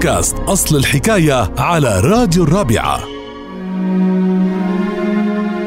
بودكاست أصل الحكاية على راديو الرابعة.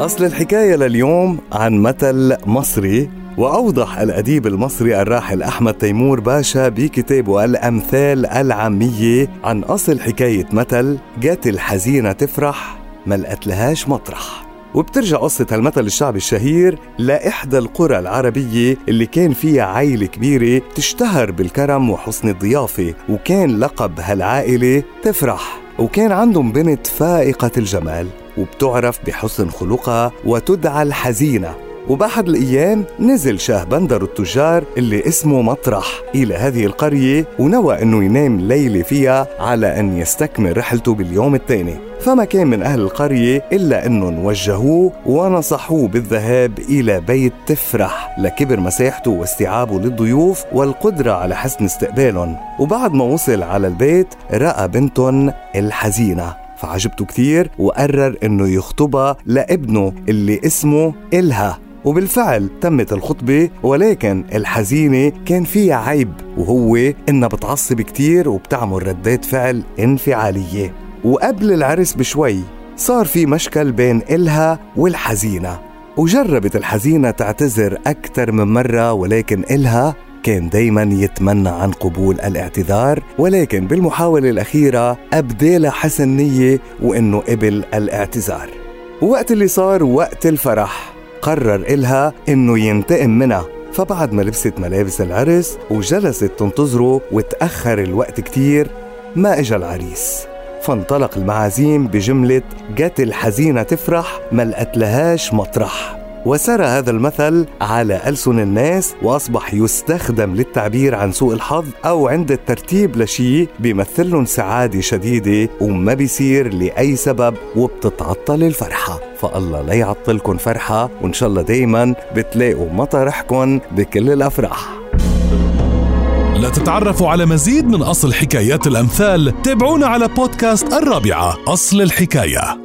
أصل الحكاية لليوم عن مثل مصري وأوضح الأديب المصري الراحل أحمد تيمور باشا بكتابه الأمثال العامية عن أصل حكاية مثل جات الحزينة تفرح ما لقتلهاش مطرح وبترجع قصة هالمثل الشعبي الشهير لإحدى القرى العربية اللي كان فيها عائلة كبيرة تشتهر بالكرم وحسن الضيافة وكان لقب هالعائلة تفرح. وكان عندهم بنت فائقة الجمال وبتعرف بحسن خلقها وتدعى الحزينة. وبأحد الأيام نزل شاه بندر التجار اللي اسمه مطرح إلى هذه القرية ونوى أنه ينام ليلة فيها على أن يستكمل رحلته باليوم الثاني. فما كان من أهل القرية إلا أنهم وجهوه ونصحوه بالذهاب إلى بيت تفرح لكبر مساحته واستيعابه للضيوف والقدرة على حسن استقبالهم. وبعد ما وصل على البيت رأى بنتهم الحزينة. فعجبته كثير وقرر إنه يخطبها لابنه اللي اسمه إلها. وبالفعل تمت الخطبة ولكن الحزينة كان فيها عيب وهو إنها بتعصب كتير وبتعمل ردات فعل انفعالية. وقبل العرس بشوي صار في مشكل بين إلها والحزينة. وجربت الحزينة تعتذر أكثر من مرة ولكن إلها كان دايما يتمنى عن قبول الاعتذار ولكن بالمحاولة الأخيرة أبدى حسن نية وإنه قبل الاعتذار. وقت اللي صار وقت الفرح. قرر إلها إنه ينتقم منها. فبعد ما لبست ملابس العرس وجلست تنتظره وتأخر الوقت كتير ما إجا العريس. فانطلق المعازيم بجملة جت الحزينة تفرح ما لقتلهاش مطرح. وسرى هذا المثل على ألسن الناس وأصبح يستخدم للتعبير عن سوء الحظ أو عند الترتيب لشيء بيمثل لهم سعادة شديدة وما بيصير لأي سبب وبتتعطل الفرحة. فالله لا يعطلكم فرحة وإن شاء الله دايما بتلاقوا مطرحكم بكل الأفراح. لتتعرفوا على مزيد من أصل حكايات الأمثال تابعونا على بودكاست الرابعة أصل الحكاية.